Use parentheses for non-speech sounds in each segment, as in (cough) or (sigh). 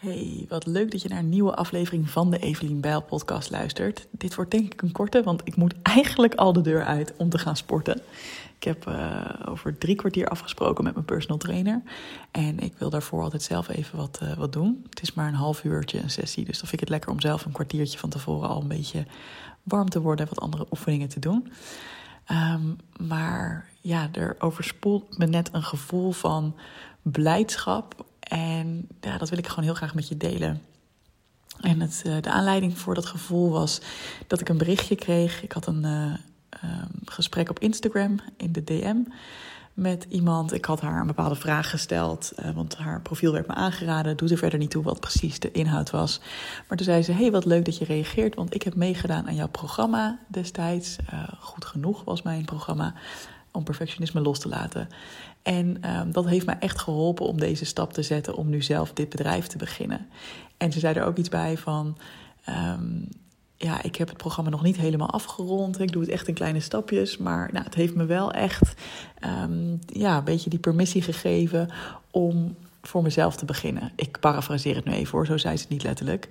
Hey, wat leuk dat je naar een nieuwe aflevering van de Evelien Bijl podcast luistert. Dit wordt denk ik een korte, want ik moet eigenlijk al de deur uit om te gaan sporten. Ik heb uh, over drie kwartier afgesproken met mijn personal trainer. En ik wil daarvoor altijd zelf even wat, uh, wat doen. Het is maar een half uurtje een sessie, dus dan vind ik het lekker om zelf een kwartiertje van tevoren al een beetje warm te worden en wat andere oefeningen te doen. Um, maar ja, er overspoelt me net een gevoel van blijdschap en ja, dat wil ik gewoon heel graag met je delen. En het, uh, de aanleiding voor dat gevoel was dat ik een berichtje kreeg. Ik had een uh, um, gesprek op Instagram in de DM met iemand. Ik had haar een bepaalde vraag gesteld, uh, want haar profiel werd me aangeraden. Doet er verder niet toe wat precies de inhoud was. Maar toen zei ze: Hey, wat leuk dat je reageert, want ik heb meegedaan aan jouw programma destijds. goed genoeg was mijn programma om perfectionisme los te laten. En um, dat heeft mij echt geholpen om deze stap te zetten om nu zelf dit bedrijf te beginnen. En ze zei er ook iets bij van. Um, ja, ik heb het programma nog niet helemaal afgerond. Ik doe het echt in kleine stapjes. Maar nou, het heeft me wel echt um, ja, een beetje die permissie gegeven om voor mezelf te beginnen. Ik parafraseer het nu even hoor, zo zei ze het niet letterlijk.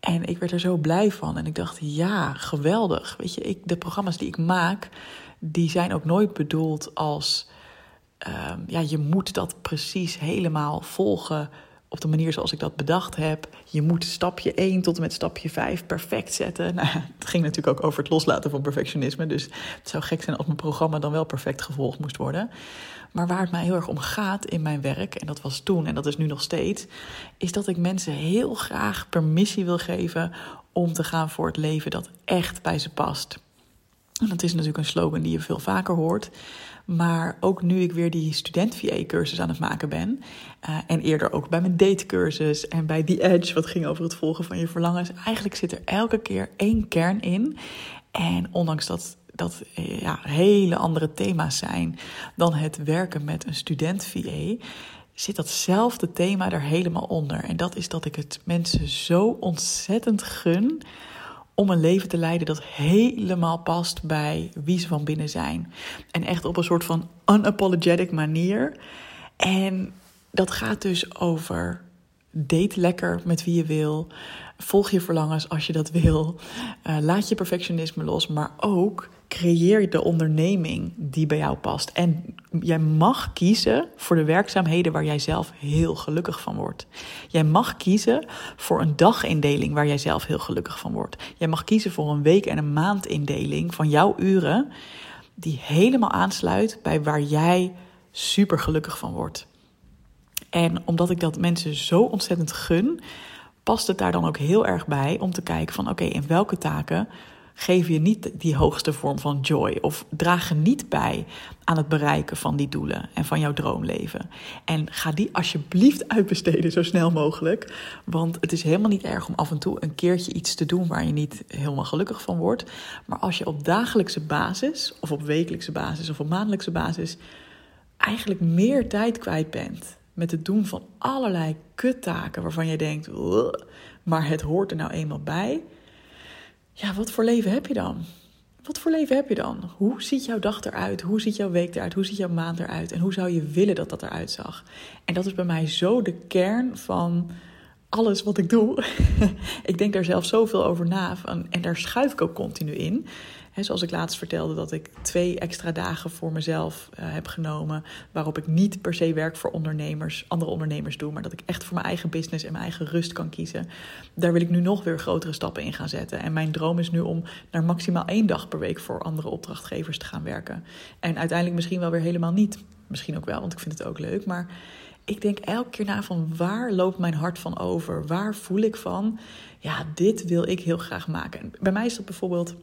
En ik werd er zo blij van. En ik dacht, ja, geweldig. Weet je, ik, de programma's die ik maak, die zijn ook nooit bedoeld als um, ja, je moet dat precies helemaal volgen op de manier zoals ik dat bedacht heb. Je moet stapje 1 tot en met stapje 5 perfect zetten. (laughs) Nou, het ging natuurlijk ook over het loslaten van perfectionisme. Dus het zou gek zijn als mijn programma dan wel perfect gevolgd moest worden. Maar waar het mij heel erg om gaat in mijn werk, en dat was toen en dat is nu nog steeds, is dat ik mensen heel graag permissie wil geven om te gaan voor het leven dat echt bij ze past. Dat is natuurlijk een slogan die je veel vaker hoort. Maar ook nu ik weer die student VA-cursus aan het maken ben. Uh, en eerder ook bij mijn datecursus en bij The Edge, wat ging over het volgen van je verlangens. Eigenlijk zit er elke keer één kern in. En ondanks dat dat eh, ja, hele andere thema's zijn dan het werken met een student VA, zit datzelfde thema er helemaal onder. En dat is dat ik het mensen zo ontzettend gun om een leven te leiden dat helemaal past bij wie ze van binnen zijn. En echt op een soort van unapologetic manier. En dat gaat dus over date lekker met wie je wil. Volg je verlangens als je dat wil. Uh, laat je perfectionisme los, maar ook creëer de onderneming die bij jou past. En jij mag kiezen voor de werkzaamheden waar jij zelf heel gelukkig van wordt. Jij mag kiezen voor een dagindeling waar jij zelf heel gelukkig van wordt. Jij mag kiezen voor een week- en een maandindeling van jouw uren die helemaal aansluit bij waar jij super gelukkig van wordt. En omdat ik dat mensen zo ontzettend gun, past het daar dan ook heel erg bij om te kijken van oké, in welke taken geef je niet die hoogste vorm van joy of dragen niet bij aan het bereiken van die doelen en van jouw droomleven. En ga die alsjeblieft uitbesteden zo snel mogelijk, want het is helemaal niet erg om af en toe een keertje iets te doen waar je niet helemaal gelukkig van wordt. Maar als je op dagelijkse basis of op wekelijkse basis of op maandelijkse basis eigenlijk meer tijd kwijt bent met het doen van allerlei kuttaken waarvan je denkt, maar het hoort er nou eenmaal bij ja, wat voor leven heb je dan? Wat voor leven heb je dan? Hoe ziet jouw dag eruit? Hoe ziet jouw week eruit? Hoe ziet jouw maand eruit? En hoe zou je willen dat dat eruit zag? En dat is bij mij zo de kern van alles wat ik doe. (laughs) ik denk daar zelf zoveel over na en daar schuif ik ook continu in zoals ik laatst vertelde, dat ik twee extra dagen voor mezelf uh, heb genomen. Waarop ik niet per se werk voor ondernemers, andere ondernemers doe. Maar dat ik echt voor mijn eigen business en mijn eigen rust kan kiezen. Daar wil ik nu nog weer grotere stappen in gaan zetten. En mijn droom is nu om naar maximaal één dag per week voor andere opdrachtgevers te gaan werken. En uiteindelijk misschien wel weer helemaal niet. Misschien ook wel, want ik vind het ook leuk. Maar ik denk elke keer na van waar loopt mijn hart van over? Waar voel ik van? Ja, dit wil ik heel graag maken. En bij mij is dat bijvoorbeeld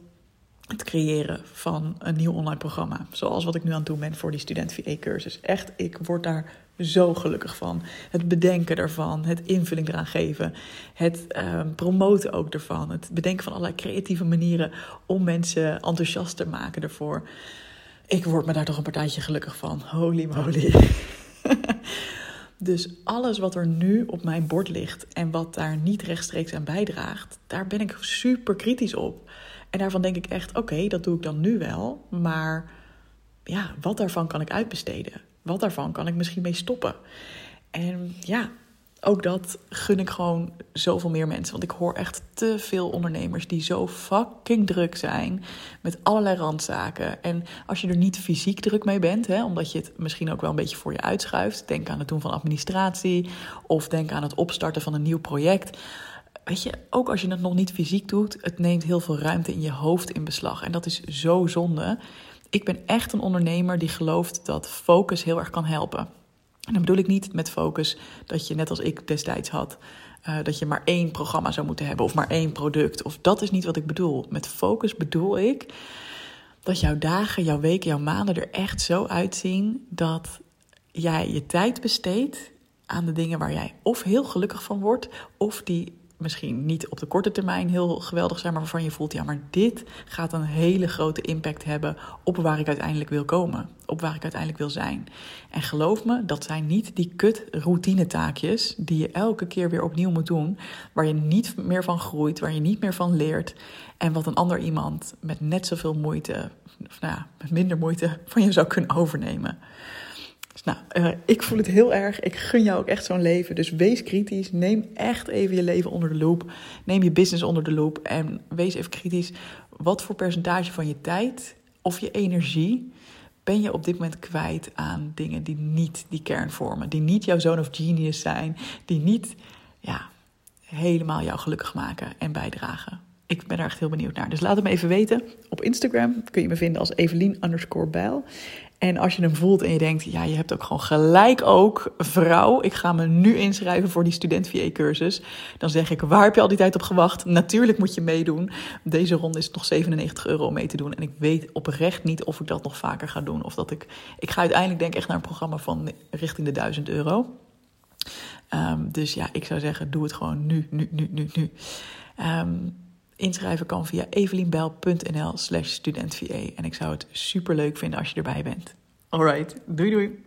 het creëren van een nieuw online programma. Zoals wat ik nu aan het doen ben voor die student VA-cursus. Echt, ik word daar zo gelukkig van. Het bedenken ervan, het invulling eraan geven, het uh, promoten ook ervan. Het bedenken van allerlei creatieve manieren om mensen enthousiast te maken ervoor. Ik word me daar toch een partijtje gelukkig van. Holy moly. (laughs) dus alles wat er nu op mijn bord ligt en wat daar niet rechtstreeks aan bijdraagt, daar ben ik super kritisch op. En daarvan denk ik echt, oké, dat doe ik dan nu wel. Maar ja, wat daarvan kan ik uitbesteden? Wat daarvan kan ik misschien mee stoppen? En ja, ook dat gun ik gewoon zoveel meer mensen. Want ik hoor echt te veel ondernemers die zo fucking druk zijn met allerlei randzaken. En als je er niet fysiek druk mee bent, hè, omdat je het misschien ook wel een beetje voor je uitschuift. Denk aan het doen van administratie of denk aan het opstarten van een nieuw project. Weet je, ook als je het nog niet fysiek doet, het neemt heel veel ruimte in je hoofd in beslag. En dat is zo zonde. Ik ben echt een ondernemer die gelooft dat focus heel erg kan helpen. En dan bedoel ik niet met focus dat je net als ik destijds had, uh, dat je maar één programma zou moeten hebben of maar één product. Of dat is niet wat ik bedoel. Met focus bedoel ik dat jouw dagen, jouw weken, jouw maanden er echt zo uitzien dat jij je tijd besteedt aan de dingen waar jij of heel gelukkig van wordt, of die misschien niet op de korte termijn heel geweldig zijn, maar waarvan je voelt, ja, maar dit gaat een hele grote impact hebben op waar ik uiteindelijk wil komen, op waar ik uiteindelijk wil zijn. En geloof me, dat zijn niet die kut routine-taakjes die je elke keer weer opnieuw moet doen, waar je niet meer van groeit, waar je niet meer van leert en wat een ander iemand met net zoveel moeite, of nou met minder moeite van je zou kunnen overnemen. Nou, uh, ik voel het heel erg. Ik gun jou ook echt zo'n leven. Dus wees kritisch. Neem echt even je leven onder de loep. Neem je business onder de loep. En wees even kritisch. Wat voor percentage van je tijd of je energie ben je op dit moment kwijt aan dingen die niet die kern vormen? Die niet jouw zone of genius zijn. Die niet ja, helemaal jou gelukkig maken en bijdragen. Ik ben er echt heel benieuwd naar. Dus laat het me even weten. Op Instagram kun je me vinden als Evelien underscore. En als je hem voelt en je denkt, ja, je hebt ook gewoon gelijk ook, vrouw, ik ga me nu inschrijven voor die student VA cursus. Dan zeg ik, waar heb je al die tijd op gewacht? Natuurlijk moet je meedoen. Deze ronde is het nog 97 euro om mee te doen. En ik weet oprecht niet of ik dat nog vaker ga doen. Of dat ik, ik ga uiteindelijk denk echt naar een programma van richting de 1000 euro. Um, dus ja, ik zou zeggen, doe het gewoon nu, nu, nu, nu, nu. Um, Inschrijven kan via evelienbel.nl slash. En ik zou het super leuk vinden als je erbij bent. Alright, doei doei!